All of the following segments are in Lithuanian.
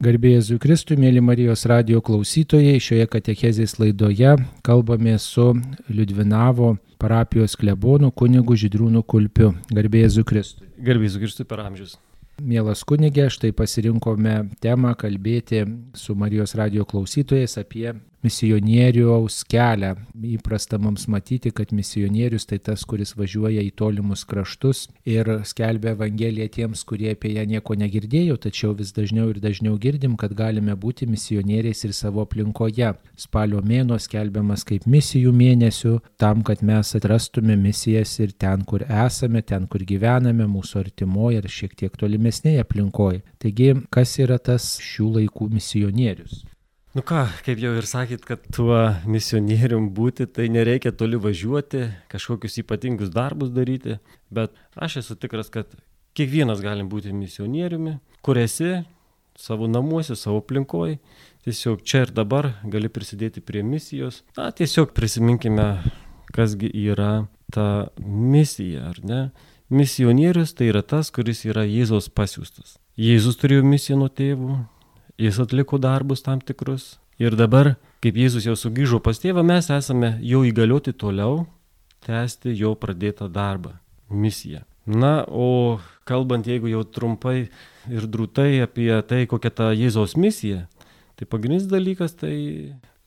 Garbėjai Zujkristui, mėly Marijos radio klausytojai, šioje katechezės laidoje kalbame su Liudvinavo parapijos klebonu kunigu Židrūnu Kulpiu. Garbėjai Zujkristui. Garbėjai Zujkristui per amžius. Mielas kunigė, štai pasirinkome temą kalbėti su Marijos radio klausytojais apie misionieriaus kelią. Įprasta mums matyti, kad misionierius tai tas, kuris važiuoja į tolimus kraštus ir skelbia Evangeliją tiems, kurie apie ją nieko negirdėjo, tačiau vis dažniau ir dažniau girdim, kad galime būti misionieriais ir savo aplinkoje. Spalio mėno skelbiamas kaip misijų mėnesių, tam, kad mes atrastume misijas ir ten, kur esame, ten, kur gyvename, mūsų artimoje ir šiek tiek tolimesnėje aplinkoje. Taigi, kas yra tas šių laikų misionierius? Nu ką, kaip jau ir sakėt, kad tuo misionierium būti, tai nereikia toli važiuoti, kažkokius ypatingus darbus daryti, bet aš esu tikras, kad kiekvienas galim būti misionieriumi, kur esi, savo namuose, savo aplinkoje, tiesiog čia ir dabar gali prisidėti prie misijos. Na, tiesiog prisiminkime, kasgi yra ta misija, ar ne? Misionierius tai yra tas, kuris yra Jėzaus pasiūstas. Jėzus turėjo misiją nuo tėvų, jis atliko darbus tam tikrus. Ir dabar, kaip Jėzus jau sugrįžo pas tėvą, mes esame jau įgalioti toliau tęsti jo pradėtą darbą, misiją. Na, o kalbant, jeigu jau trumpai ir drūtai apie tai, kokia ta Jėzaus misija, tai pagrindinis dalykas tai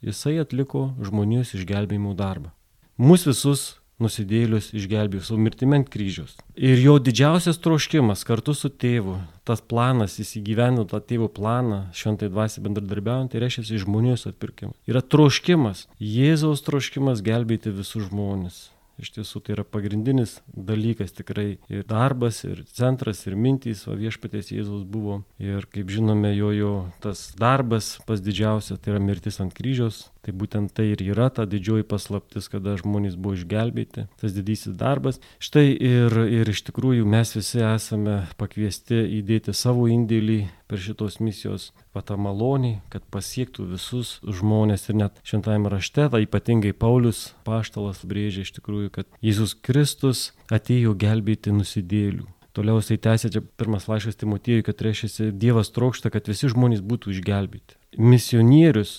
jisai atliko žmonijos išgelbėjimo darbą. Mūsų visus nusidėlius išgelbėjo savo mirtimi ant kryžiaus. Ir jo didžiausias troškimas kartu su tėvu, tas planas, įgyveno tą tėvo planą, šventai dvasiai bendradarbiaujant, tai reiškia žmonijos atpirkimą. Yra troškimas, Jėzaus troškimas gelbėti visus žmonės. Iš tiesų tai yra pagrindinis dalykas tikrai ir darbas, ir centras, ir mintys, o viešpatės Jėzus buvo. Ir kaip žinome, jo, jo tas darbas pas didžiausia, tai yra mirtis ant kryžiaus, Tai būtent tai ir yra ta didžioji paslaptis, kada žmonės buvo išgelbėti, tas didysis darbas. Štai ir, ir iš tikrųjų mes visi esame pakviesti įdėti savo indėlį per šitos misijos patą malonį, kad pasiektų visus žmonės ir net šventajame rašte, tai ypatingai Paulius paštalas brėžia iš tikrųjų, kad Jėzus Kristus atėjo gelbėti nusidėlių. Toliau jisai tęsė čia pirmas laiškas Timotiejui, kad reiškia Dievas trokšta, kad visi žmonės būtų išgelbėti. Misionierius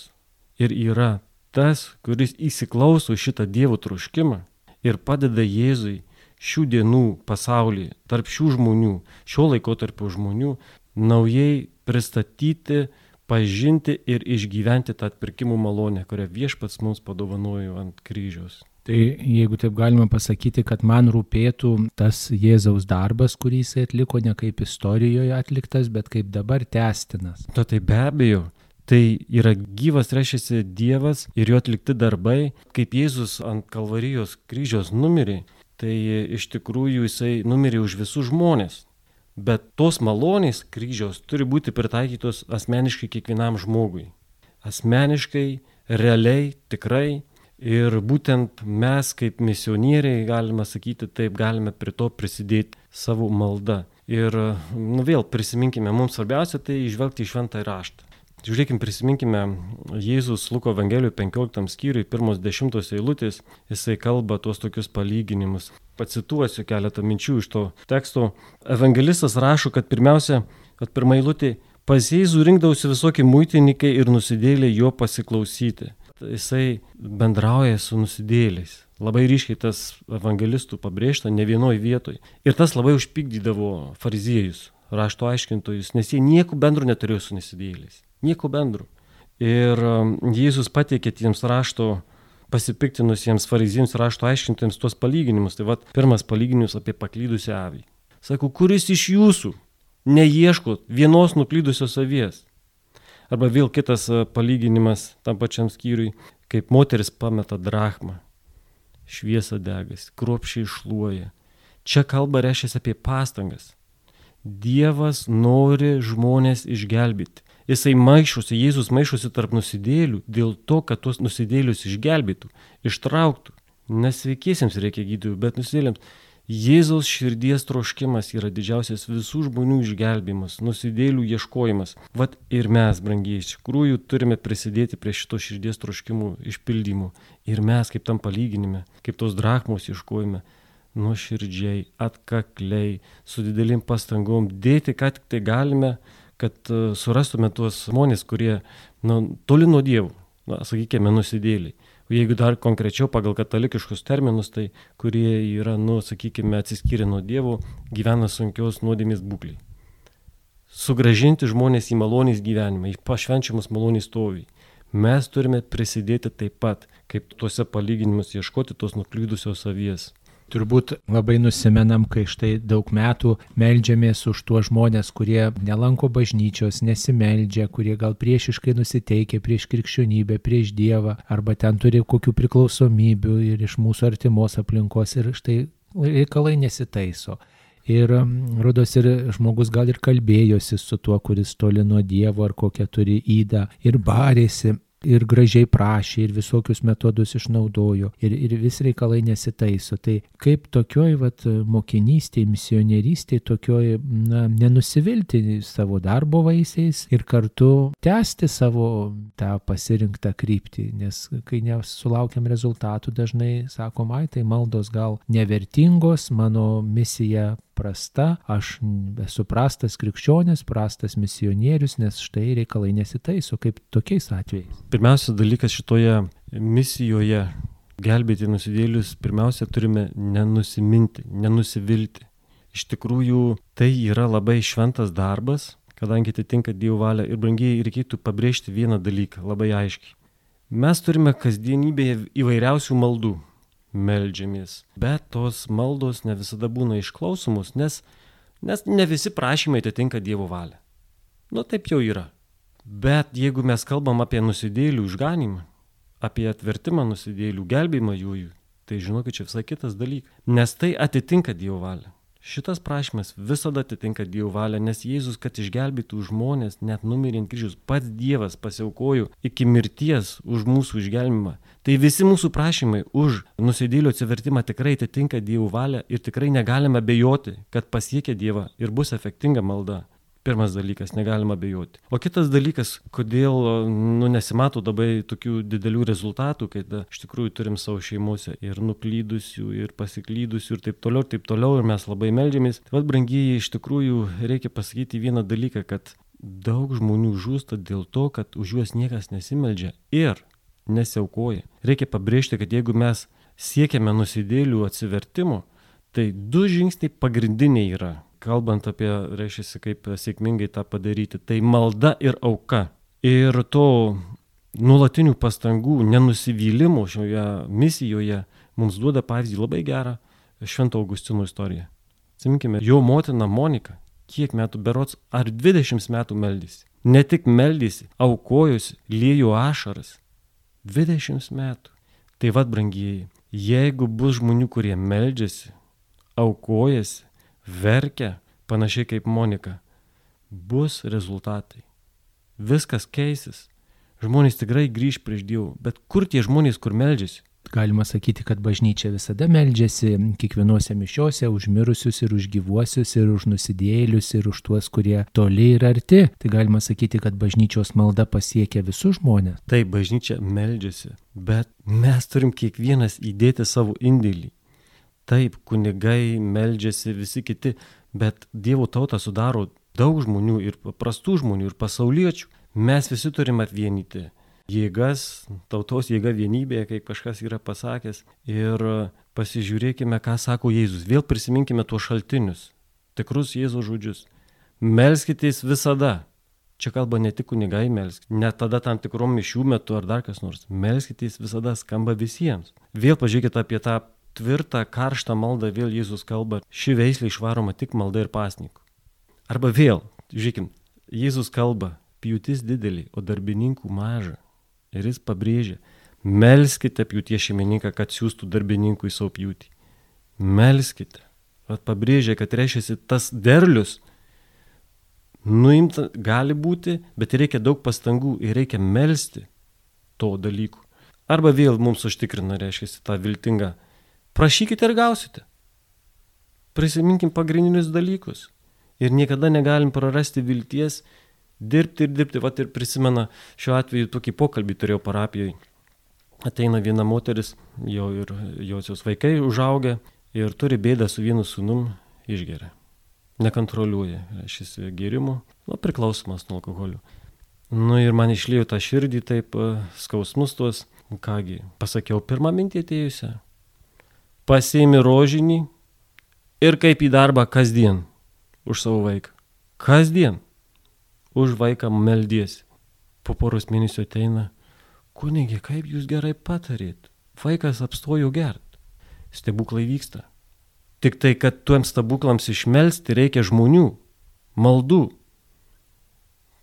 ir yra tas, kuris įsiklauso šitą Dievo troškimą ir padeda Jėzui šių dienų pasaulyje, tarp šių žmonių, šio laiko tarp žmonių, naujai pristatyti, pažinti ir išgyventi tą atpirkimų malonę, kurią viešpats mums padovanojo ant kryžiaus. Tai jeigu taip galima pasakyti, kad man rūpėtų tas Jėzaus darbas, kurį jis atliko ne kaip istorijoje atliktas, bet kaip dabar testinas. To tai be abejo, Tai yra gyvas, reiškia Dievas ir jo atlikti darbai, kaip Jėzus ant Kalvarijos kryžiaus numirė, tai iš tikrųjų jisai numirė už visus žmonės. Bet tos malonės kryžiaus turi būti pritaikytos asmeniškai kiekvienam žmogui. Asmeniškai, realiai, tikrai. Ir būtent mes kaip misionieriai, galima sakyti, taip galime prie to prisidėti savo maldą. Ir nu, vėl prisiminkime, mums svarbiausia tai išvelgti į šventą raštą. Žiūrėkime, prisiminkime Jėzus Luko Evangelijų 15 skyriui, pirmos dešimtos eilutės, jisai kalba tuos tokius palyginimus. Pacituosiu keletą minčių iš to teksto. Evangelistas rašo, kad pirmiausia, kad pirmą eilutę pas Jėzų rinkdausi visokie muitininkai ir nusidėlė jo pasiklausyti. Jisai bendrauja su nusidėliais. Labai ryškiai tas evangelistų pabrėžta ne vienoje vietoje. Ir tas labai užpykdydavo fariziejus, rašto aiškintojus, nes jie nieko bendro neturėjo su nusidėliais. Nieko bendro. Ir um, Jėzus pateikė tiems rašto pasipiktinusiems fariziems rašto aiškintams tuos palyginimus. Tai vad, pirmas palyginimas apie paklydusią avį. Sako, kuris iš jūsų neieško vienos nuklydusios avies? Arba vėl kitas uh, palyginimas tam pačiam skyriui, kaip moteris pameta drachmą. Šviesa degas, kruopšiai šluoja. Čia kalba reiškia apie pastangas. Dievas nori žmonės išgelbėti. Jisai maišosi, Jėzus maišosi tarp nusidėlių dėl to, kad tuos nusidėlius išgelbėtų, ištrauktų. Nesveikiesiems reikia gydytojų, bet nusidėlėms. Jėzaus širdies troškimas yra didžiausias visų žmonių išgelbimas, nusidėlių ieškojimas. Vat ir mes, brangiai, iš tikrųjų turime prisidėti prie šito širdies troškimų išpildymų. Ir mes, kaip tam palyginime, kaip tos drachmos ieškojime, nuoširdžiai, atkakliai, su didelim pastangom dėti, ką tik tai galime, kad e, surastume tuos žmonės, kurie na, toli nuo Dievo, na, sakykime, nusidėliai. Jeigu dar konkrečiau pagal katalikiškus terminus, tai kurie yra, nu, sakykime, atsiskyrę nuo Dievo, gyvena sunkios nuodėmės būkliai. Sugražinti žmonės į malonės gyvenimą, į pašvenčiamus malonės stovį. Mes turime prisidėti taip pat, kaip tuose palyginimus ieškoti tos nuklydusios savies. Turbūt labai nusimenam, kai štai daug metų melžiamės už tuos žmonės, kurie nelanko bažnyčios, nesimeldžia, kurie gal priešiškai nusiteikia prieš krikščionybę, prieš Dievą, arba ten turi kokių priklausomybių ir iš mūsų artimos aplinkos ir štai reikalai nesitaiso. Ir rodos ir žmogus gal ir kalbėjosi su tuo, kuris toli nuo Dievo ar kokią turi įdą ir barėsi, ir gražiai prašė, ir visokius metodus išnaudojo, ir, ir vis reikalai nesitaiso. Tai kaip tokioj vat, mokinystėje, misionierystėje, tokioj na, nenusivilti savo darbo vaisiais ir kartu tęsti savo tą pasirinktą kryptį, nes kai nesulaukiam rezultatų, dažnai sakom, ai tai maldos gal nevertingos, mano misija prasta, aš esu prastas krikščionis, prastas misionierius, nes štai reikalai nesitaiso, kaip tokiais atvejais. Pirmiausias dalykas šitoje misijoje gelbėti nusidėlius, pirmiausia turime nenusiminti, nenusivilti. Iš tikrųjų, tai yra labai šventas darbas, kadangi atitinka Dievo valią ir brangiai reikėtų pabrėžti vieną dalyką labai aiškiai. Mes turime kasdienybėje įvairiausių maldų meldžiamės. Bet tos maldos ne visada būna išklausomos, nes, nes ne visi prašymai atitinka Dievo valią. Nu taip jau yra. Bet jeigu mes kalbam apie nusidėlių išganimą, apie atvertimą nusidėlių, gelbėjimą jų, tai žinokit, čia visai kitas dalykas. Nes tai atitinka Dievo valią. Šitas prašymas visada atitinka Dievo valią, nes Jėzus, kad išgelbėtų žmonės, net numirint kryžius, pats Dievas pasiaukojo iki mirties už mūsų išgelbimą. Tai visi mūsų prašymai už nusidėlio atsivertimą tikrai atitinka Dievo valią ir tikrai negalime bejoti, kad pasiekia Dievą ir bus efektinga malda. Pirmas dalykas, negalima bejoti. O kitas dalykas, kodėl nu, nesimato labai tokių didelių rezultatų, kai da, iš tikrųjų turim savo šeimose ir nuklydusių, ir pasiklydusių, ir taip toliau, ir taip toliau, ir mes labai melžiamės. Tai vad, brangiai, iš tikrųjų reikia pasakyti vieną dalyką, kad daug žmonių žūsta dėl to, kad už juos niekas nesimeldžia ir nesiaukoja. Reikia pabrėžti, kad jeigu mes siekiame nusidėlių atsivertimo, tai du žingsniai pagrindiniai yra kalbant apie, reiškia, kaip sėkmingai tą padaryti, tai malda ir auka. Ir to nuolatinių pastangų, nenusivylimų šioje misijoje mums duoda pavyzdį labai gerą Švento Augustino istoriją. Atsiminkime, jo motina Monika, kiek metų berots, ar 20 metų meldysi. Ne tik meldysi, aukojusi, lėjo ašaras. 20 metų. Tai vad, brangieji, jeigu bus žmonių, kurie meldžiasi, aukojasi, verkia, panašiai kaip Monika, bus rezultatai. Viskas keisis. Žmonės tikrai grįž prieš Dievą. Bet kur tie žmonės, kur meldžiasi? Galima sakyti, kad bažnyčia visada meldžiasi kiekvienose mišiuose už mirusius ir už gyvuosius ir už nusidėlius ir už tuos, kurie toli ir arti. Tai galima sakyti, kad bažnyčios malda pasiekia visus žmonės. Taip, bažnyčia meldžiasi, bet mes turim kiekvienas įdėti savo indėlį. Taip, kunigai meldžiasi, visi kiti, bet Dievo tautą sudaro daug žmonių ir paprastų žmonių ir pasauliečių. Mes visi turime atvienyti jėgas, tautos jėga vienybėje, kaip kažkas yra pasakęs. Ir pasižiūrėkime, ką sako Jėzus. Vėl prisiminkime tuos šaltinius, tikrus Jėzaus žodžius. Melskitės visada. Čia kalba ne tik kunigai melskit, net tada tam tikrom mišių metu ar dar kas nors. Melskitės visada skamba visiems. Vėl pažiūrėkite apie tą tvirtą, karštą maldą vėl Jėzus kalba, ši veislė išvaroma tik malda ir pasniku. Arba vėl, žiūrėkim, Jėzus kalba, pjūtis didelį, o darbininkų maža. Ir jis pabrėžia, melskite pjūties šeimininką, kad siūstų darbininkų į savo pjūtį. Melskite. Vat pabrėžia, kad reiškia tas derlius. Nuimta gali būti, bet reikia daug pastangų ir reikia melstį to dalykų. Arba vėl mums užtikrina, reiškia, tą viltingą Prašykite ir gausite. Prisiminkim pagrindinius dalykus. Ir niekada negalim prarasti vilties dirbti ir dirbti. Vat ir prisimena šiuo atveju tokį pokalbį turėjau parapijoje. Ateina viena moteris, jo ir josios vaikai užaugę ir turi bėdą su vienu sunum išgeria. nekontroliuoja, reiškia, gėrimų, nu, priklausomas nuo alkoholio. Nu ir man išlėjo tą širdį taip skausmus tuos, kągi, pasakiau pirmą mintį atėjusią. Pasiimi rožinį ir kaip į darbą kasdien už savo vaiką. Kasdien už vaiką meldiesi. Po poros mėnesių ateina, kunigi, kaip jūs gerai patarėt. Vaikas apstojo gert. Stebuklai vyksta. Tik tai, kad tuoms stebuklams išmelsti reikia žmonių, maldų,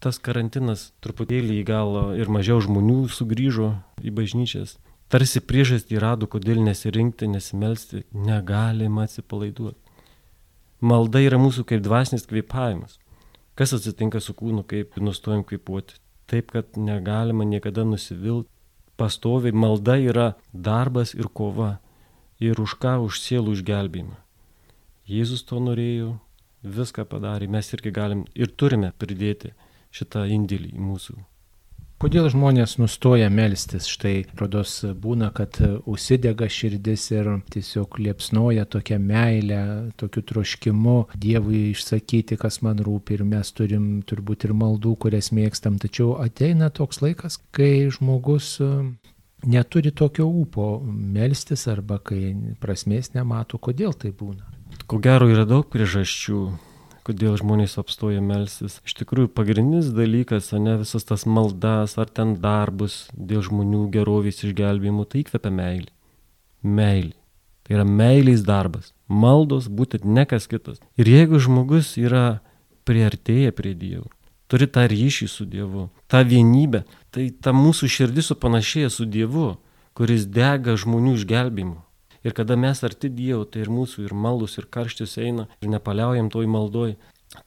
tas karantinas truputėlį į galą ir mažiau žmonių sugrįžo į bažnyčias. Tarsi priežastį rado, kodėl nesirinkti, nesimelsti, negalima atsipalaiduoti. Malda yra mūsų kaip dvasinis kvėpavimas. Kas atsitinka su kūnu, kaip nustojam kvėpuoti. Taip, kad negalima niekada nusivilti. Pastoviai malda yra darbas ir kova. Ir už ką? Už sielų išgelbėjimą. Jėzus to norėjo, viską padarė, mes irgi galim ir turime pridėti šitą indėlį į mūsų. Kodėl žmonės nustoja melstis? Štai, rodos, būna, kad užsidega širdis ir tiesiog liepsnoja tokia meilė, tokiu troškimu Dievui išsakyti, kas man rūpi ir mes turim turbūt ir maldų, kurias mėgstam. Tačiau ateina toks laikas, kai žmogus e, neturi tokio ūpo melstis arba kai prasmės nemato, kodėl tai būna. Ko gero yra daug priežasčių kodėl žmonės apstoja melstis. Iš tikrųjų, pagrindinis dalykas, o ne visas tas maldas ar ten darbus dėl žmonių gerovės išgelbėjimų, tai įkvepia meilį. Meilį. Tai yra meilės darbas. Maldos būtent ne kas kitas. Ir jeigu žmogus yra priartėję prie Dievo, turi tą ryšį su Dievu, tą vienybę, tai ta mūsų širdis supanašėja su Dievu, kuris dega žmonių išgelbėjimu. Ir kada mes arti Dievo, tai ir mūsų ir maldus, ir karštis eina, ir nepaliaujam toj maldoj,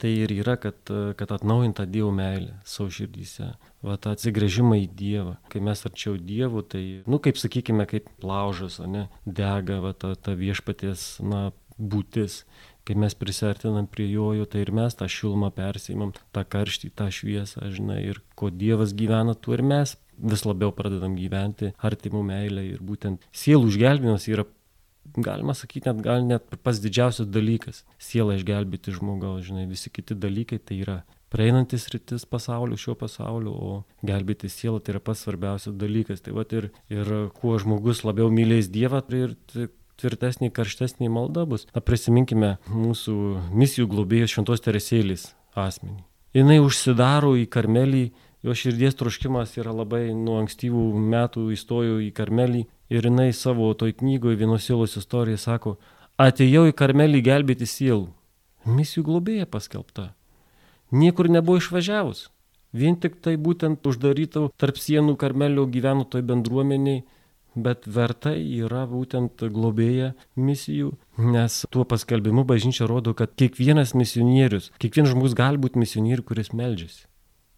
tai ir yra, kad, kad atnaujinta Dievo meilė savo širdyse. Va tą atsigrėžimą į Dievą. Kai mes arčiau Dievo, tai, nu, kaip sakykime, kaip laužas, ne, dega va ta, ta viešpaties, na, būtis. Kai mes prisartinam prie jojo, tai ir mes tą šilumą persimam, tą karštį, tą šviesą, žinai, ir ko Dievas gyvena, tuo ir mes vis labiau pradedam gyventi artimų meilę ir būtent sielų išgelbėjimas yra galima sakyti, net gal net pats didžiausias dalykas - sielą išgelbėti žmogaus, žinai, visi kiti dalykai tai yra praeinantis rytis pasaulio, šio pasaulio, o gelbėti sielą tai yra pats svarbiausias dalykas. Tai va ir, ir kuo žmogus labiau mylės Dievą tai ir tvirtesnė, karštesnė malda bus. Na, prisiminkime mūsų misijų globėjos šventos teresėlės asmenį. Jis užsidaro į karmelį, jo širdies troškimas yra labai nuo ankstyvų metų įstojo į karmelį Ir jinai savo toj knygoje vienos sielos istorijoje sako, atėjau į karmelį gelbėti sielų. Misijų globėja paskelbta. Niekur nebuvo išvažiavus. Vien tik tai būtent uždarytų tarp sienų karmelio gyveno toj bendruomeniai, bet verta yra būtent globėja misijų, nes tuo paskelbimu bažnyčia rodo, kad kiekvienas misionierius, kiekvienas žmogus gali būti misionierius, kuris meldžiasi,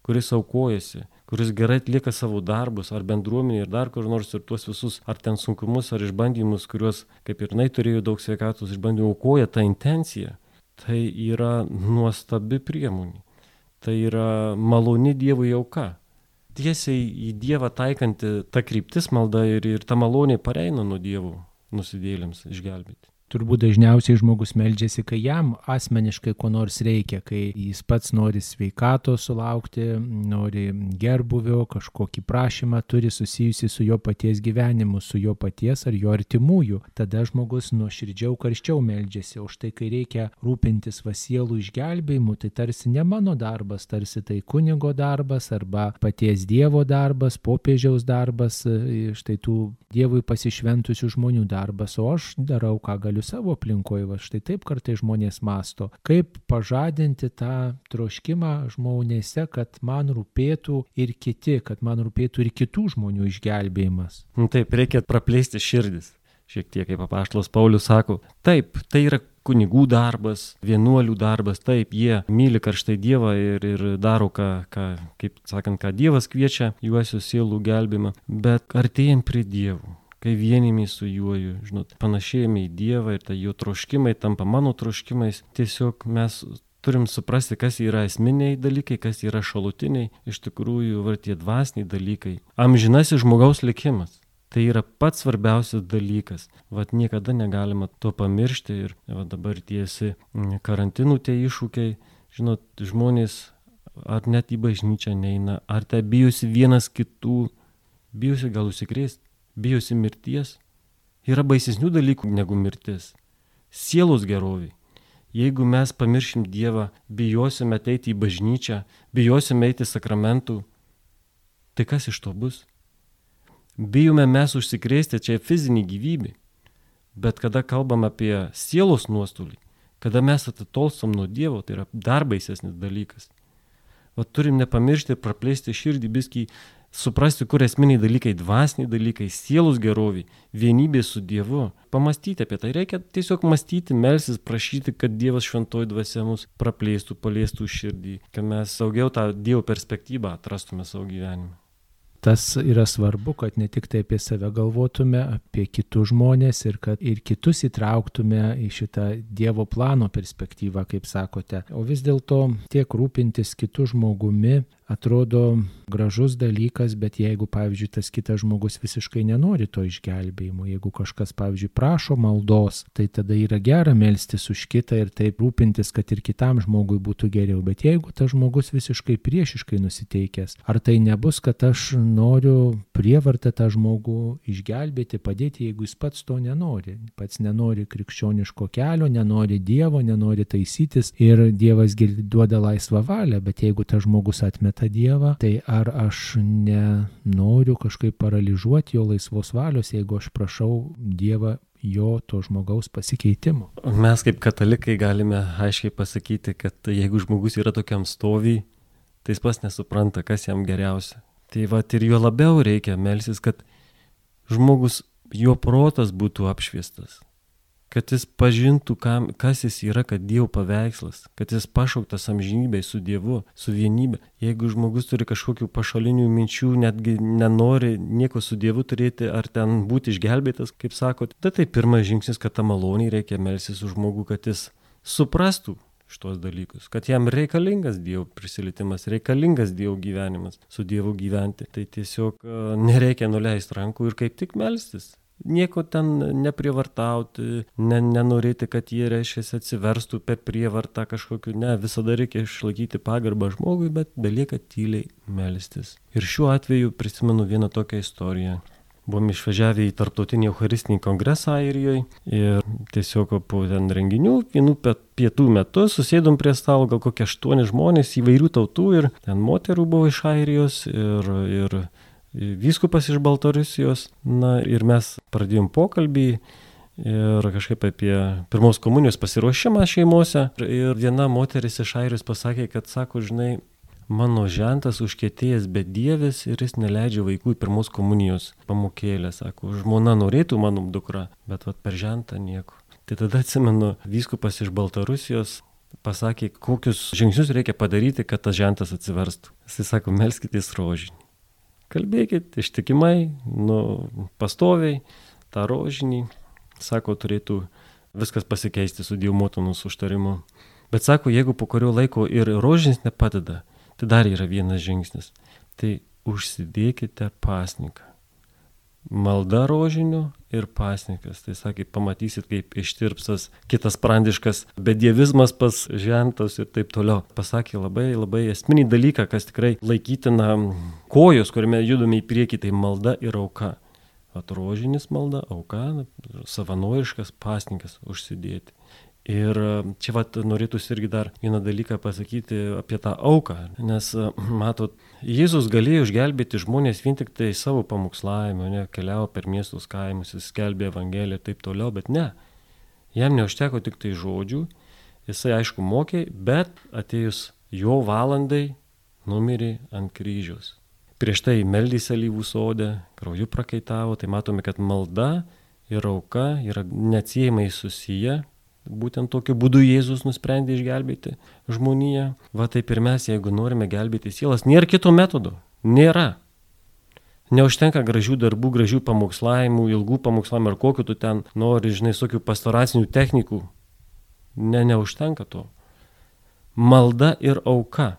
kuris aukojasi, kuris gerai atlieka savo darbus, ar bendruomenė, ir dar kur nors, ir tuos visus, ar ten sunkumus, ar išbandymus, kuriuos, kaip ir jinai turėjo daug sveikatos išbandymų, aukoja tą intenciją, tai yra nuostabi priemonė. Tai yra maloni Dievui auka. Tiesiai į Dievą taikanti ta kryptis malda ir, ir ta malonė pareina nuo Dievo nusidėlėms išgelbėti. Turbūt dažniausiai žmogus meldžiasi, kai jam asmeniškai ko nors reikia, kai jis pats nori sveikato sulaukti, nori gerbuvio, kažkokį prašymą turi susijusi su jo paties gyvenimu, su jo paties ar jo artimųjų. Tada žmogus nuoširdžiau karščiau meldžiasi, o štai kai reikia rūpintis vasielų išgelbėjimu, tai tarsi ne mano darbas, tarsi tai kunigo darbas arba paties Dievo darbas, popiežiaus darbas, štai tų Dievui pasišventusių žmonių darbas, o aš darau, ką galiu galiu savo aplinkoje, va štai taip kartai žmonės masto, kaip pažadinti tą troškimą žmonėse, kad man rūpėtų ir kiti, kad man rūpėtų ir kitų žmonių išgelbėjimas. Nu taip, reikia praplėsti širdis. Šiek tiek, kaip apaštlas Paulius sako, taip, tai yra kunigų darbas, vienuolių darbas, taip, jie myli karštai Dievą ir, ir daro, ką, ką, kaip sakant, ką Dievas kviečia, juosiu sielų gelbimą, bet artėjim prie Dievų kai vienimės su juo, žinot, panašėjame į Dievą ir tai jo troškimai tampa mano troškimais, tiesiog mes turim suprasti, kas yra esminiai dalykai, kas yra šalutiniai, iš tikrųjų, va tie dvasiniai dalykai. Amžinasis žmogaus likimas. Tai yra pats svarbiausias dalykas. Vat niekada negalima to pamiršti ir va, dabar tiesi mm, karantinų tie iššūkiai. Žinot, žmonės ar net į bažnyčią neina, ar te bijosi vienas kitų, bijosi gal užsikrėsti, bijosi mirties. Yra baisesnių dalykų negu mirtis. Sielos geroviai. Jeigu mes pamiršim Dievą, bijosime ateiti į bažnyčią, bijosime eiti sakramentų, tai kas iš to bus? Bijome mes užsikrėsti čia fizinį gyvybę, bet kada kalbam apie sielos nuostolį, kada mes atitolstam nuo Dievo, tai yra dar baisesnis dalykas. O turim nepamiršti ir praplėsti širdį biskį, suprasti, kur esminiai dalykai, dvasiniai dalykai, sielos geroviai, vienybė su Dievu. Pamastyti apie tai reikia tiesiog mąstyti, melsis, prašyti, kad Dievas šventoji dvasia mus praplėstų, paliestų širdį, kad mes saugiau tą Dievo perspektyvą atrastume savo gyvenime tas yra svarbu, kad ne tik tai apie save galvotume, apie kitus žmonės ir kad ir kitus įtrauktume į šitą Dievo plano perspektyvą, kaip sakote. O vis dėlto tiek rūpintis kitų žmogumi, atrodo gražus dalykas, bet jeigu, pavyzdžiui, tas kitas žmogus visiškai nenori to išgelbėjimo, jeigu kažkas, pavyzdžiui, prašo maldos, tai tada yra gera melstis už kitą ir taip rūpintis, kad ir kitam žmogui būtų geriau. Bet jeigu tas žmogus visiškai priešiškai nusiteikęs, ar tai nebus, kad aš noriu prievartą tą žmogų išgelbėti, padėti, jeigu jis pats to nenori. Pats nenori krikščioniško kelio, nenori Dievo, nenori taisytis ir Dievas duoda laisvą valią, bet jeigu tas žmogus atmeta, Dievą, tai ar aš nenoriu kažkaip paralyžiuoti jo laisvos valios, jeigu aš prašau Dievą jo to žmogaus pasikeitimo. Mes kaip katalikai galime aiškiai pasakyti, kad jeigu žmogus yra tokiam stoviai, tai jis pas nesupranta, kas jam geriausia. Tai va ir jo labiau reikia melsis, kad žmogus, jo protas būtų apšviestas kad jis pažintų, kam, kas jis yra, kad Dievo paveikslas, kad jis pašauktas amžinybei su Dievu, su vienybė. Jeigu žmogus turi kažkokių pašalinių minčių, netgi nenori nieko su Dievu turėti ar ten būti išgelbėtas, kaip sakot, tai tai pirmas žingsnis, kad tą malonį reikia melsis už žmogų, kad jis suprastų šitos dalykus, kad jam reikalingas Dievo prisilietimas, reikalingas Dievo gyvenimas, su Dievu gyventi. Tai tiesiog nereikia nuleisti rankų ir kaip tik melstis nieko ten neprievartauti, ne, nenorėti, kad jie, reiškia, atsiverstų per prievartą kažkokiu, ne, visada reikia išlaikyti pagarbą žmogui, bet belieka tyliai melstis. Ir šiuo atveju prisimenu vieną tokią istoriją. Buvom išvažiavę į tarptautinį Eucharistinį kongresą Airijoje ir tiesiog po ten renginių, vienų pietų metu susėdom prie stalo gal kokie aštuoni žmonės įvairių tautų ir ten moterų buvo iš Airijos ir, ir vyskupas iš Baltarusijos. Na ir mes pradėjom pokalbį ir kažkaip apie pirmos komunijos pasiruošimą šeimose. Ir viena moteris iš Airijos pasakė, kad sako, žinai, mano žentas užkėtėjęs bedievis ir jis neleidžia vaikų į pirmos komunijos pamokėlę. Sako, žmona norėtų mano dukra, bet vat, per žentą nieko. Tai tada atsimenu, vyskupas iš Baltarusijos pasakė, kokius žingsnius reikia padaryti, kad tas žentas atsiverstų. Jis sako, melskitės rožinį. Kalbėkit ištikimai, nu, pastoviai, tą rožinį, sako, turėtų viskas pasikeisti su Dievo motinos užtarimu. Bet sako, jeigu po kurio laiko ir rožinis nepadeda, tai dar yra vienas žingsnis. Tai užsidėkite pasniką malda rožiniu ir pasnikas. Tai sakė, pamatysit, kaip ištirpsas kitas prandiškas bedievizmas pas žentas ir taip toliau. Pasakė labai, labai esminį dalyką, kas tikrai laikytina kojos, kuriame judame į priekį, tai malda ir auka. Atrožinis malda, auka, savanoriškas pasnikas užsidėti. Ir e, čia vat norėtųsi irgi dar vieną dalyką pasakyti apie tą auką, nes e, matot, Jėzus galėjo išgelbėti žmonės vien tik tai savo pamokslavimu, ne, keliavo per miestus kaimus, jis skelbė Evangeliją ir taip toliau, bet ne. Jam neužteko tik tai žodžių, jisai aišku mokė, bet atėjus jo valandai numirė ant kryžiaus. Prieš tai meldys alyvų sodė, krauju prakaitavo, tai matome, kad malda ir auka yra neatsiejamai susiję Būtent tokiu būdu Jėzus nusprendė išgelbėti žmoniją. Va taip ir mes, jeigu norime gelbėti sielas, nėra kito metodo. Nėra. Neužtenka gražių darbų, gražių pamokslavimų, ilgų pamokslavimų ar kokiu tu ten nori, žinai, tokių pastoracinių technikų. Ne, neužtenka to. Malda ir auka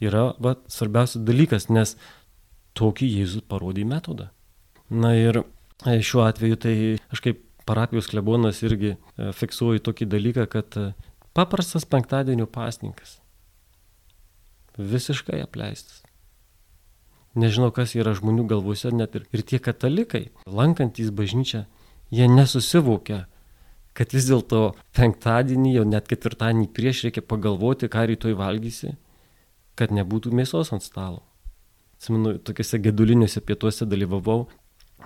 yra va, svarbiausias dalykas, nes tokį Jėzus parodė metodą. Na ir E, šiuo atveju tai aš kaip parapijos klebonas irgi e, fiksuoju tokį dalyką, kad e, paprastas penktadienio pasninkas visiškai apleistas. Nežinau, kas yra žmonių galvose, net ir, ir tie katalikai, lankantys bažnyčią, jie nesusivokia, kad vis dėlto penktadienį, jau net ketvirtadienį prieš reikia pagalvoti, ką rytoj valgysi, kad nebūtų mėsos ant stalo. Atsimenu, tokiuose geduliniuose pietuose dalyvavau,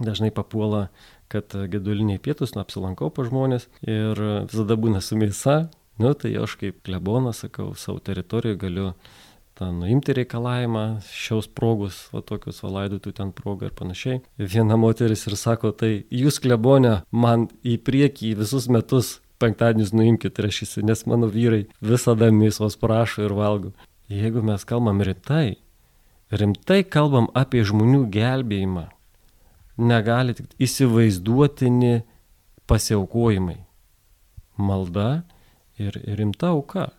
dažnai papuola, kad geduliniai pietus, na, apsilankau pa žmonės ir visada būna su mėsa, nu, tai aš kaip klebonas, sakau, savo teritorijoje galiu tą nuimti reikalavimą, šios progus, va tokius va laidotų ten progą ir panašiai. Viena moteris ir sako, tai jūs klebonė man į priekį visus metus penktadienius nuimkite rašysi, nes mano vyrai visada mėsos prašo ir valgo. Jeigu mes kalbam rimtai, rimtai kalbam apie žmonių gelbėjimą, negali tik įsivaizduotini pasiaukojimai. Malda ir rimta auka.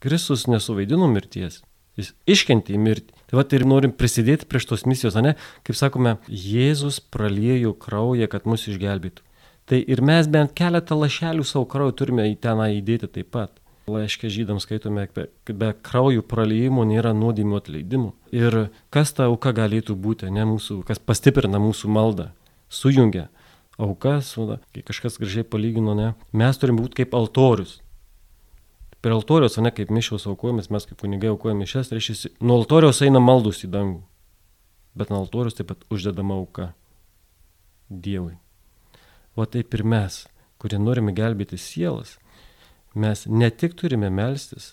Kristus nesuvaidino mirties, Jis iškentė į mirtį. Tai va ir norim prisidėti prie šitos misijos, ne? Kaip sakome, Jėzus praliejo kraują, kad mus išgelbėtų. Tai ir mes bent keletą lašelių savo kraujo turime į tenai įdėti taip pat. Laiškė žydams skaitome, kad be kraujų praliejimo nėra nuodėmio atleidimo. Ir kas ta auka galėtų būti, ne mūsų, kas pastiprina mūsų maldą, sujungia aukas, kai kažkas gražiai palygino, ne, mes turime būti kaip altorius per altoriaus, o ne kaip mišiaus aukojamas, mes kaip kunigai aukojame mišes, reiškia, nuo altoriaus eina maldus į dangų, bet nuo altoriaus taip pat uždedama auka Dievui. O taip ir mes, kurie norime gelbėti sielas, mes ne tik turime melstis,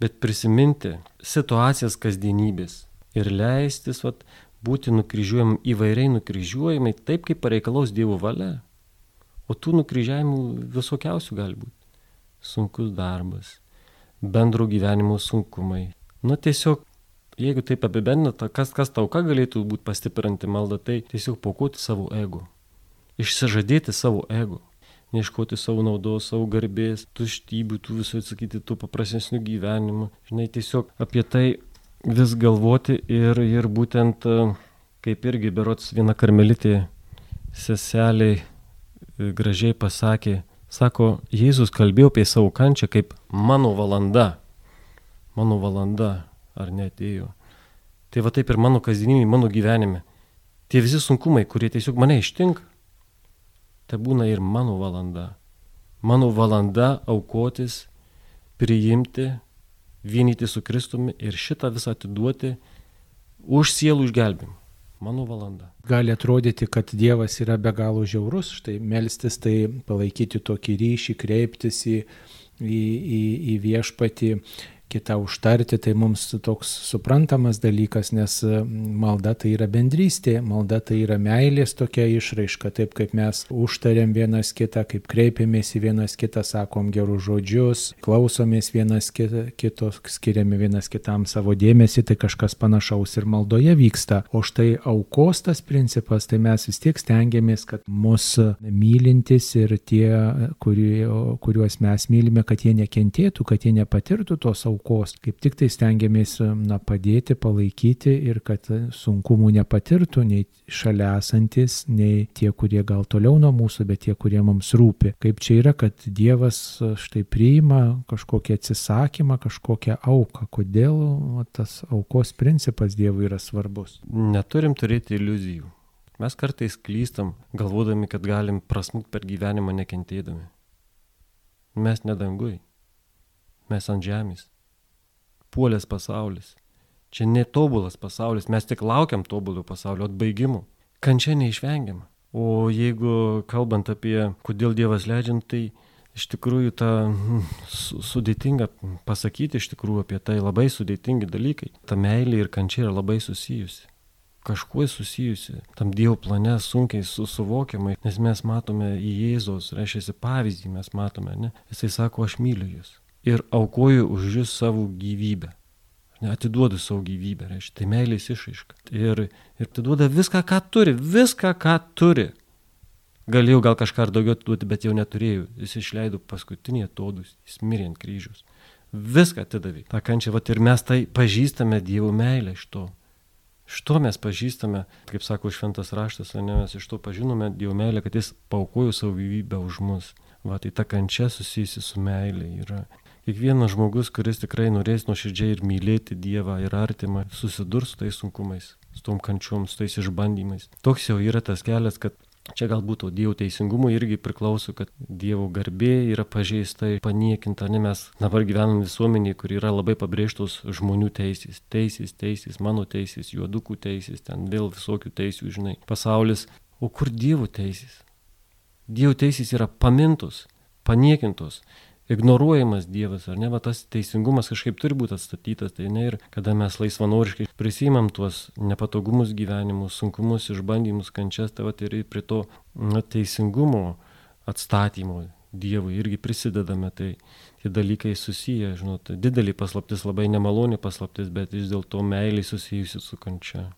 bet prisiminti situacijas kasdienybės ir leistis vat, būti nukryžiuojami įvairiai nukryžiuojami taip, kaip pareikalaus Dievo valia. O tų nukryžiavimų visokiausių gali būti sunkus darbas, bendro gyvenimo sunkumai. Nu tiesiog, jeigu taip apibendrinta, kas, kas tau ką galėtų būti pastiprinti maldą, tai tiesiog paukoti savo ego. Išsižadėti savo ego. Neieškoti savo naudos, savo garbės, tuštybių, tų visų atsakyti, tų paprastesnių gyvenimų. Žinai, tiesiog apie tai vis galvoti ir, ir būtent, kaip irgi berots viena karmelitė seseliai gražiai pasakė, Sako, Jėzus kalbėjo apie savo kančią kaip mano valanda. Mano valanda, ar netėjo. Tai va taip ir mano kasdienybė, mano gyvenime. Tie visi sunkumai, kurie tiesiog mane ištinka, tai būna ir mano valanda. Mano valanda aukotis, priimti, vienyti su Kristumi ir šitą visą atiduoti už sielų išgelbimą mano valanda. Gali atrodyti, kad Dievas yra be galo žiaurus, štai melstis tai palaikyti tokį ryšį, kreiptis į, į, į, į viešpatį, kitą užtarti, tai mums toks suprantamas dalykas, nes e, malda tai yra bendrystė, malda tai yra meilės tokia išraiška, taip kaip mes užtariam vienas kitą, kaip kreipiamės į vienas kitą, sakom gerus žodžius, klausomės vienas kito, skiriame vienas kitam savo dėmesį, tai kažkas panašaus ir maldoje vyksta. O štai aukos tas principas, tai mes vis tiek stengiamės, kad mūsų mylintis ir tie, kuriuos mes mylime, kad jie nekentėtų, kad jie nepatirtų tos aukos aukos. Kaip tik tai stengiamės na, padėti, palaikyti ir kad sunkumų nepatirtų nei šalia esantis, nei tie, kurie gal toliau nuo mūsų, bet tie, kurie mums rūpi. Kaip čia yra, kad Dievas štai priima kažkokį atsisakymą, kažkokią auką. Kodėl tas aukos principas Dievui yra svarbus? Neturim turėti iliuzijų. Mes kartais klystam, galvodami, kad galim prasmukti per gyvenimą nekentėdami. Mes nedangui, mes ant žemės puolęs pasaulis. Čia netobulas pasaulis, mes tik laukiam tobulo pasaulio atbaigimų. Kančia neišvengiama. O jeigu kalbant apie, kodėl Dievas leidžiant, tai iš tikrųjų ta mm, sudėtinga pasakyti iš tikrųjų apie tai labai sudėtingi dalykai. Ta meilė ir kančia yra labai susijusi. Kažkuo susijusi. Tam Dievo plane sunkiai susuvokiamai, nes mes matome į Jėzos, reiškia pavyzdį, mes matome, ne? Jisai sako, aš myliu jūs ir aukoju už jūs savo gyvybę. Atiduodu savo gyvybę, reiškia, tai meilės išaiška. Ir, ir atiduoda viską, ką turi, viską, ką turi. Galėjau gal kažką ar daugiau atiduoti, bet jau neturėjau. Jis išleido paskutinį atodus, jis mirė ant kryžius. Viską atidavė. Ta kančia, va ir mes tai pažįstame Dievo meilę iš to. Iš to mes pažįstame, kaip sako šventas raštas, ne mes iš to pažinome Dievo meilę, kad jis paukojo savo gyvybę už mus. Va, tai ta kančia susijusi su meilė yra. Kiekvienas žmogus, kuris tikrai norės nuoširdžiai ir mylėti Dievą ir artimą, susidurs su tais sunkumais, su tom kančiom, su tais išbandymais. Toks jau yra tas kelias, kad Čia galbūt Dievo teisingumui irgi priklauso, kad Dievo garbė yra pažeista paniekinta. Ne mes dabar gyvenam visuomeniai, kur yra labai pabrėžtos žmonių teisės. Teisės, teisės, mano teisės, juodukų teisės, ten vėl visokių teisų, žinai. Pasaulis. O kur Dievo teisės? Dievo teisės yra pamintos, paniekintos ignoruojamas Dievas, ar ne, va tas teisingumas kažkaip turi būti atstatytas, tai ne ir kada mes laisvanoriškai prisimam tuos nepatogumus gyvenimus, sunkumus, išbandymus, kančias, tai va ir prie to na, teisingumo atstatymo Dievui irgi prisidedame, tai tie dalykai susiję, žinot, didelį paslaptis, labai nemaloni paslaptis, bet vis dėlto meiliai susijusi su kančia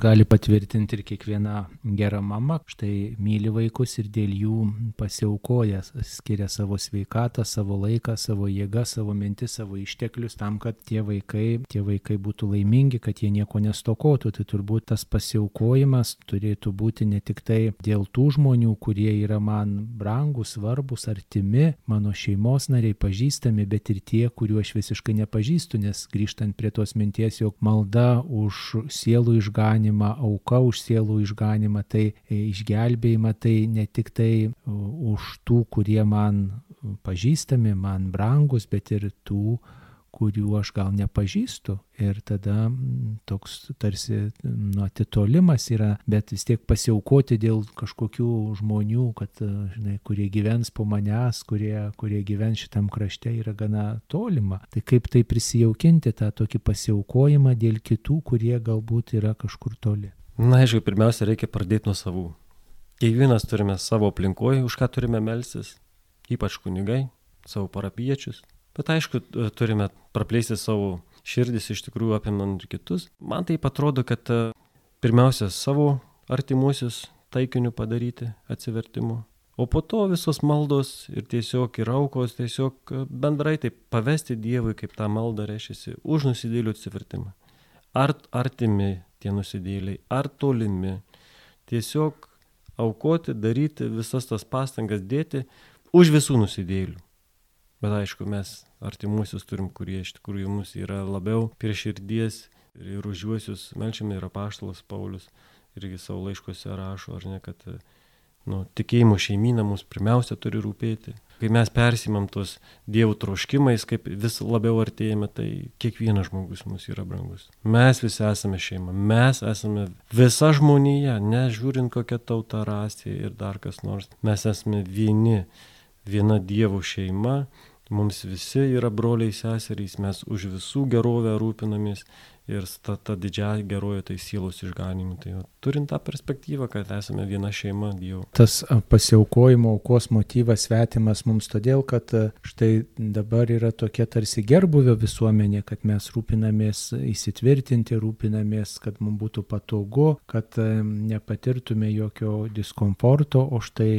gali patvirtinti ir kiekviena gera mama. Štai myli vaikus ir dėl jų pasiaukoja, skiria savo sveikatą, savo laiką, savo jėgą, savo mintis, savo išteklius tam, kad tie vaikai, tie vaikai būtų laimingi, kad jie nieko nestokotų. Tai turbūt tas pasiaukojimas turėtų būti ne tik tai dėl tų žmonių, kurie yra man brangus, svarbus, artimi, mano šeimos nariai, pažįstami, bet ir tie, kuriuo aš visiškai nepažįstu, nes grįžtant prie tos minties, jog malda už sielų išganimą, išganimą, auka už sielų išganimą, tai e, išgelbėjimą, tai ne tik tai už tų, kurie man pažįstami, man brangus, bet ir tų, kurių aš gal nepažįstu. Ir tada toks tarsi nu, atitolimas yra, bet vis tiek pasiaukoti dėl kažkokių žmonių, kad, žinai, kurie gyvens po manęs, kurie, kurie gyvens šitam krašte, yra gana tolima. Tai kaip tai prisijaukinti tą tokį pasiaukojimą dėl kitų, kurie galbūt yra kažkur toli. Na, aišku, pirmiausia, reikia pradėti nuo savų. Kiekvienas turime savo aplinkoje, už ką turime melsis, ypač kunigai, savo parapiečius, Bet aišku, turime praplėsti savo širdis iš tikrųjų apimant ir kitus. Man tai atrodo, kad e, pirmiausia savo artimuosius taikiniu padaryti atsivertimu. O po to visos maldos ir tiesiog ir aukos, tiesiog e, bendrai taip pavesti Dievui, kaip tą maldą reiškia, už nusidėlių atsivertimą. Ar artimi tie nusidėliai, ar tolimi. Tiesiog aukoti, daryti visas tas pastangas dėti už visų nusidėlių. Bet aišku, mes artimuosius turim, kurie iš tikrųjų mums yra labiau prie širdies ir už juosius melčiame yra paštalas Paulius irgi savo laiškose rašo, ar ne, kad nu, tikėjimo šeimyna mums pirmiausia turi rūpėti. Kai mes persimam tos dievų troškimais, kaip vis labiau artėjame, tai kiekvienas žmogus mums yra brangus. Mes visi esame šeima, mes esame visa žmonija, nežiūrint kokia tauta rasė ir dar kas nors. Mes esame vieni viena Dievo šeima, mums visi yra broliai seserys, mes už visų gerovę rūpinamės ir ta, ta didžiąja geroja tai sielos išganimu. Tai turint tą perspektyvą, kad esame viena šeima Dievo. Tas pasiaukojimo aukos motyvas svetimas mums todėl, kad štai dabar yra tokia tarsi gerbuvio visuomenė, kad mes rūpinamės įsitvirtinti, rūpinamės, kad mums būtų patogu, kad nepatirtume jokio diskomforto, o štai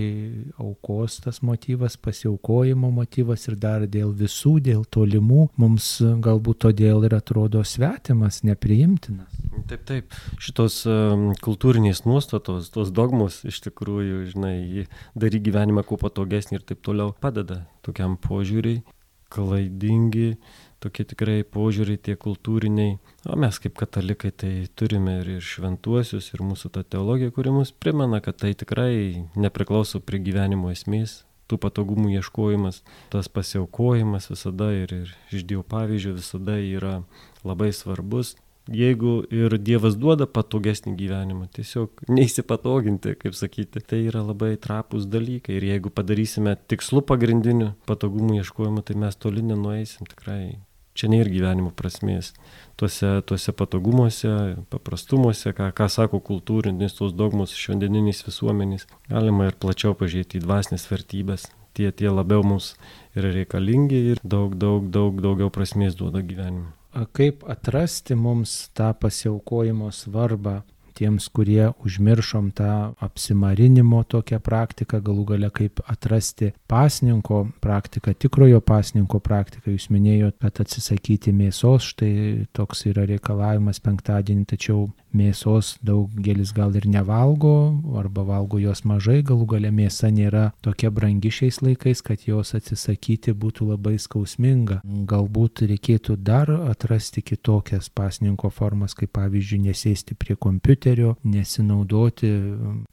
aukos tas motyvas, pasiaukojimo motyvas ir dar dėl visų, dėl tolimų, mums galbūt todėl ir atrodo svetimas mums nepriimtinas. Taip, taip, šitos um, kultūrinės nuostatos, tos dogmos iš tikrųjų, žinai, daryti gyvenimą kuo patogesnį ir taip toliau padeda tokiam požiūriui, klaidingi, tokie tikrai požiūriai tie kultūriniai. O mes kaip katalikai tai turime ir, ir šventuosius, ir mūsų ta teologija, kuri mus primena, kad tai tikrai nepriklauso prie gyvenimo esmės, tų patogumų ieškojimas, tas pasiaukojimas visada ir, ir iš Dievo pavyzdžio visada yra labai svarbus. Jeigu ir Dievas duoda patogesnį gyvenimą, tiesiog neįsipatoginti, kaip sakyti, tai yra labai trapus dalykai. Ir jeigu padarysime tikslu pagrindiniu patogumų ieškojimu, tai mes toli nenueisim tikrai. Čia ne ir gyvenimo prasmės. Tuose, tuose patogumuose, paprastumuose, ką, ką sako kultūrinis tos dogmos šiandieniniais visuomenys, galima ir plačiau pažiūrėti į dvasinės vertybės. Tie, tie labiau mums yra reikalingi ir daug, daug, daug daugiau prasmės duoda gyvenimui kaip atrasti mums tą pasiaukojimo svarbą, tiems, kurie užmiršom tą apsimarinimo tokią praktiką, galų gale kaip atrasti pasninko praktiką, tikrojo pasninko praktiką. Jūs minėjote, kad atsisakyti mėsos, štai toks yra reikalavimas penktadienį, tačiau mėsos daugelis gal ir nevalgo, arba valgo jos mažai, galų gale mėsa nėra tokia brangi šiais laikais, kad jos atsisakyti būtų labai skausminga. Galbūt reikėtų dar atrasti kitokias pasninko formas, kaip pavyzdžiui, nesėsti prie kompiuterio, nesinaudoti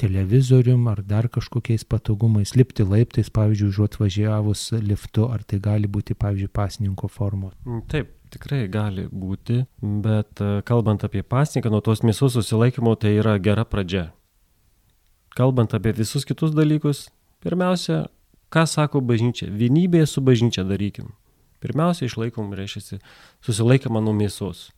televizorium ar dar kažkokiais patogumais, lipti laiptais, pavyzdžiui, užuot važiavus liftu, ar tai gali būti, pavyzdžiui, pasninko formos. Taip, tikrai gali būti, bet e, kalbant apie pasniką, nuo tos mėsos susilaikymo tai yra gera pradžia. Kalbant apie visus kitus dalykus, pirmiausia, ką sako bažnyčia, vienybėje su bažnyčia darykim. Pirmiausia, išlaikom, reiškia, susilaikymą nuo mėsos.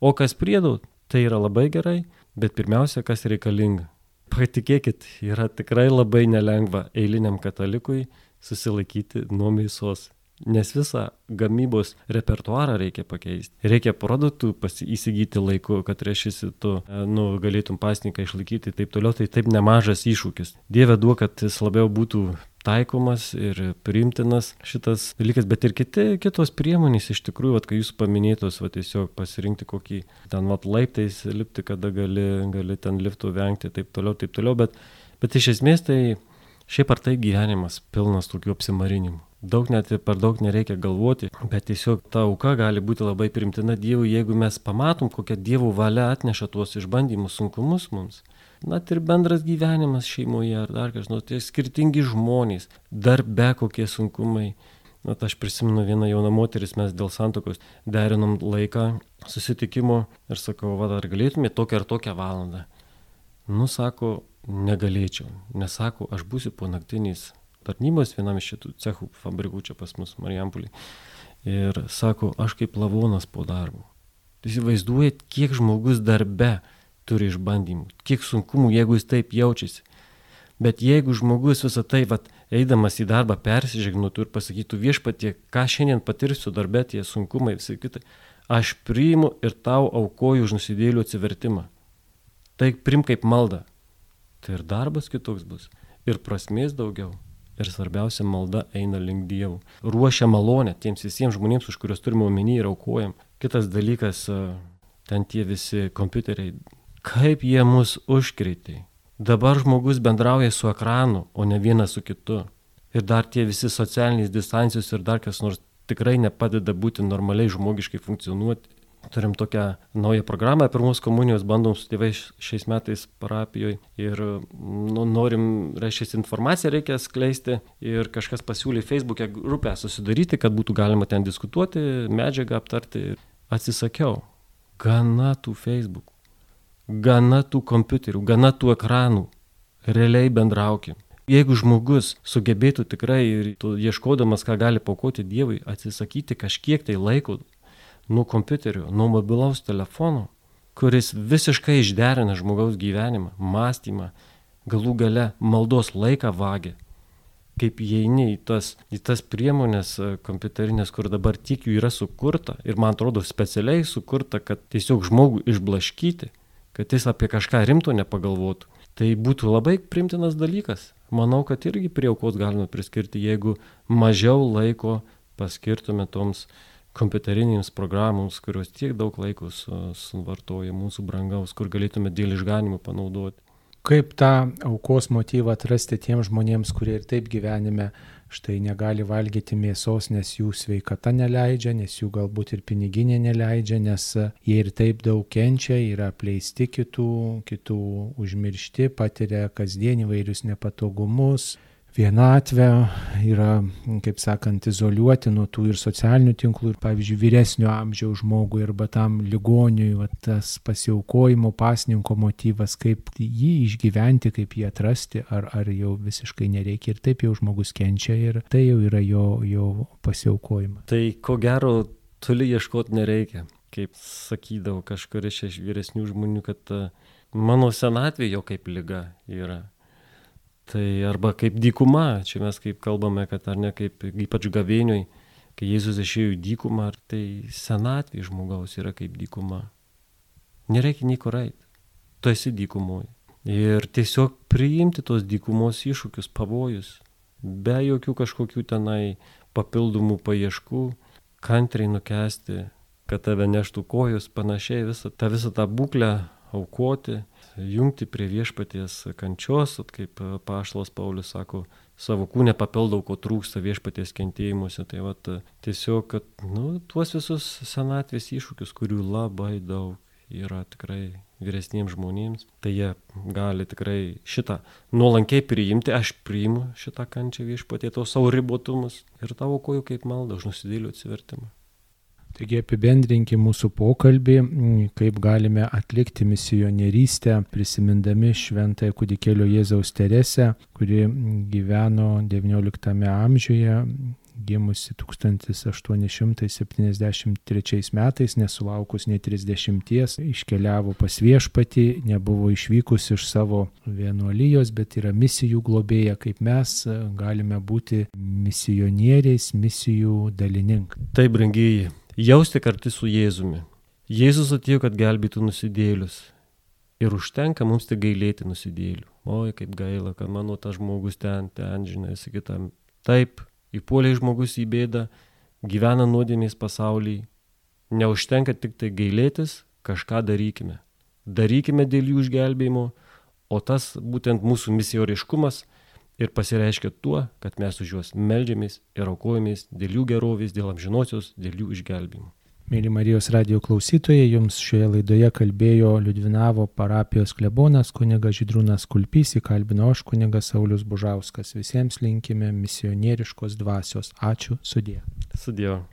O kas priedo, tai yra labai gerai, bet pirmiausia, kas reikalinga. Patikėkit, yra tikrai labai nelengva eiliniam katalikui susilaikyti nuo mėsos nes visą gamybos repertuarą reikia pakeisti. Reikia produktų įsigyti laiku, kad reiškia tu e, nu, galėtum pasniką išlaikyti ir taip toliau, tai taip nemažas iššūkis. Dieve duok, kad jis labiau būtų taikomas ir priimtinas šitas dalykas, bet ir kiti, kitos priemonės iš tikrųjų, vat, kai jūs paminėtos, vat, tiesiog pasirinkti kokį ten vat, laiptais lipti, kada gali, gali ten liftų vengti, taip toliau, taip toliau, bet, bet iš esmės tai šiaip ar tai gyvenimas pilnas tokių apsimarinimų daug net per daug nereikia galvoti, bet tiesiog ta auka gali būti labai primtina Dievui, jeigu mes pamatom, kokia Dievo valia atneša tuos išbandymus, sunkumus mums. Net ir bendras gyvenimas šeimoje ar dar kažkas, nu, tai skirtingi žmonės, darbe kokie sunkumai. Na, aš prisimenu vieną jauną moteris, mes dėl santokos derinom laiką susitikimo ir sakau, va, ar galėtumėte tokią ar tokią valandą. Nu, sako, negalėčiau, nesako, aš būsiu po naktiniais tarnybos vienam iš šitų cechų fabrikų čia pas mus Marijampolį. Ir sako, aš kaip lavonas po darbo. Įsivaizduojat, kiek žmogus darbe turi išbandymų, kiek sunkumų, jeigu jis taip jaučiasi. Bet jeigu žmogus visą tai, vat, eidamas į darbą, persižegnotų ir pasakytų viešpatie, ką šiandien patirsiu darbė, tie sunkumai, visai kitai, aš priimu ir tau aukoju už nusidėlių atsivertimą. Tai prim kaip malda. Tai ir darbas kitoks bus. Ir prasmės daugiau ir svarbiausia malda eina link Dievo. Ruošia malonę tiems visiems žmonėms, už kuriuos turime omeny ir aukojam. Kitas dalykas, ten tie visi kompiuteriai, kaip jie mus užkreitė. Dabar žmogus bendrauja su ekranu, o ne vienas su kitu. Ir dar tie visi socialinės distancijos ir dar kas nors tikrai nepadeda būti normaliai žmogiškai funkcionuoti. Turim tokią naują programą, pirmos komunijos bandom su tėvais šiais metais parapijoje ir nu, norim, reiškia, informaciją reikia skleisti ir kažkas pasiūlė Facebook'e grupę susidaryti, kad būtų galima ten diskutuoti, medžiagą aptarti. Atsisakiau. Gana tų Facebook, gana tų kompiuterių, gana tų ekranų. Realiai bendraukim. Jeigu žmogus sugebėtų tikrai ir ieškodamas, ką gali paukoti Dievui, atsisakyti kažkiek tai laiko nuo kompiuterio, nuo mobilaus telefono, kuris visiškai išderina žmogaus gyvenimą, mąstymą, galų gale maldos laiką vagia. Kaip įeini į tas, į tas priemonės e, kompiuterinės, kur dabar tiek jų yra sukurta ir man atrodo specialiai sukurta, kad tiesiog žmogų išblaškyti, kad jis apie kažką rimto nepagalvotų. Tai būtų labai primtinas dalykas. Manau, kad irgi prie aukos galime priskirti, jeigu mažiau laiko paskirtume toms uh, kompiuterinėms programoms, kurios tiek daug laiko suvartoja mūsų brangaus, kur galėtume dėl išganimų panaudoti. Kaip tą aukos motyvą atrasti tiems žmonėms, kurie ir taip gyvenime štai negali valgyti mėsos, nes jų sveikata neleidžia, nes jų galbūt ir piniginė neleidžia, nes jie ir taip daug kenčia, yra apleisti kitų, kitų užmiršti, patiria kasdien įvairius nepatogumus, vienatvę, yra, kaip sakant, izoliuoti nuo tų ir socialinių tinklų, ir, pavyzdžiui, vyresnio amžiaus žmogui arba tam ligoniui, va, tas pasiaukojimo pasninko motyvas, kaip jį išgyventi, kaip jį atrasti, ar, ar jau visiškai nereikia ir taip jau žmogus kenčia ir tai jau yra jo, jo pasiaukojimas. Tai ko gero, toli ieškoti nereikia. Kaip sakydavo kažkuris iš vyresnių žmonių, kad mano senatvė jo kaip lyga yra Tai arba kaip dykuma, čia mes kaip kalbame, kad ar ne kaip ypač gavėniui, kai Jėzus išėjo į dykumą, ar tai senatvė žmogaus yra kaip dykuma. Nereikia nieko raiti. tu esi dykumoje. Ir tiesiog priimti tos dykumos iššūkius, pavojus, be jokių kažkokių tenai papildomų paieškų, kantriai nukesti, kad tave neštų kojus, panašiai visą tą, visą tą būklę aukoti, jungti prie viešpaties kančios, kaip Paštas Paulius sako, savo kūnę papildau, ko trūksta viešpaties kentėjimuose. Tai va, tiesiog, kad nu, tuos visus senatvės iššūkius, kurių labai daug yra tikrai vyresniems žmonėms, tai jie gali tikrai šitą nuolankiai priimti, aš priimu šitą kančią viešpatie, to savo ribotumus ir tavo kojų kaip malda už nusidėlių atsivertimą. Taigi apibendrinkim mūsų pokalbį, kaip galime atlikti misionierystę, prisimindami šventąją kudikėlio Jėzaus Teresę, kuri gyveno XIX amžiuje, gimusi 1873 metais, nesulaukus nei 30, iškeliavo pas viešpatį, nebuvo išvykus iš savo vienuolijos, bet yra misijų globėja, kaip mes galime būti misionieriais, misijų dalininkai. Taip, brangiai jausti kartu su Jėzumi. Jėzus atėjo, kad gelbėtų nusidėlius. Ir užtenka mums tik gailėti nusidėlių. Oi, kaip gaila, kad mano tas žmogus ten, ten, žinai, sakytam. Taip, įpuolė žmogus į bėdą, gyvena nuodėmės pasaulyje. Neužtenka tik tai gailėtis, kažką darykime. Darykime dėl jų išgelbėjimo, o tas būtent mūsų misijoriškumas ir pasireiškia tuo, kad mes už juos melžiamės ir aukojamės dėl jų gerovės, dėl amžinosios, dėl jų išgelbėjimo. Mėly Marijos radio klausytojai, jums šioje laidoje kalbėjo Liudvinavo parapijos klebonas kuniga Židrūnas Kulpys, įkalbino aš kuniga Saulis Bužauskas. Visiems linkime misionieriškos dvasios. Ačiū, sudė. Sudėjau.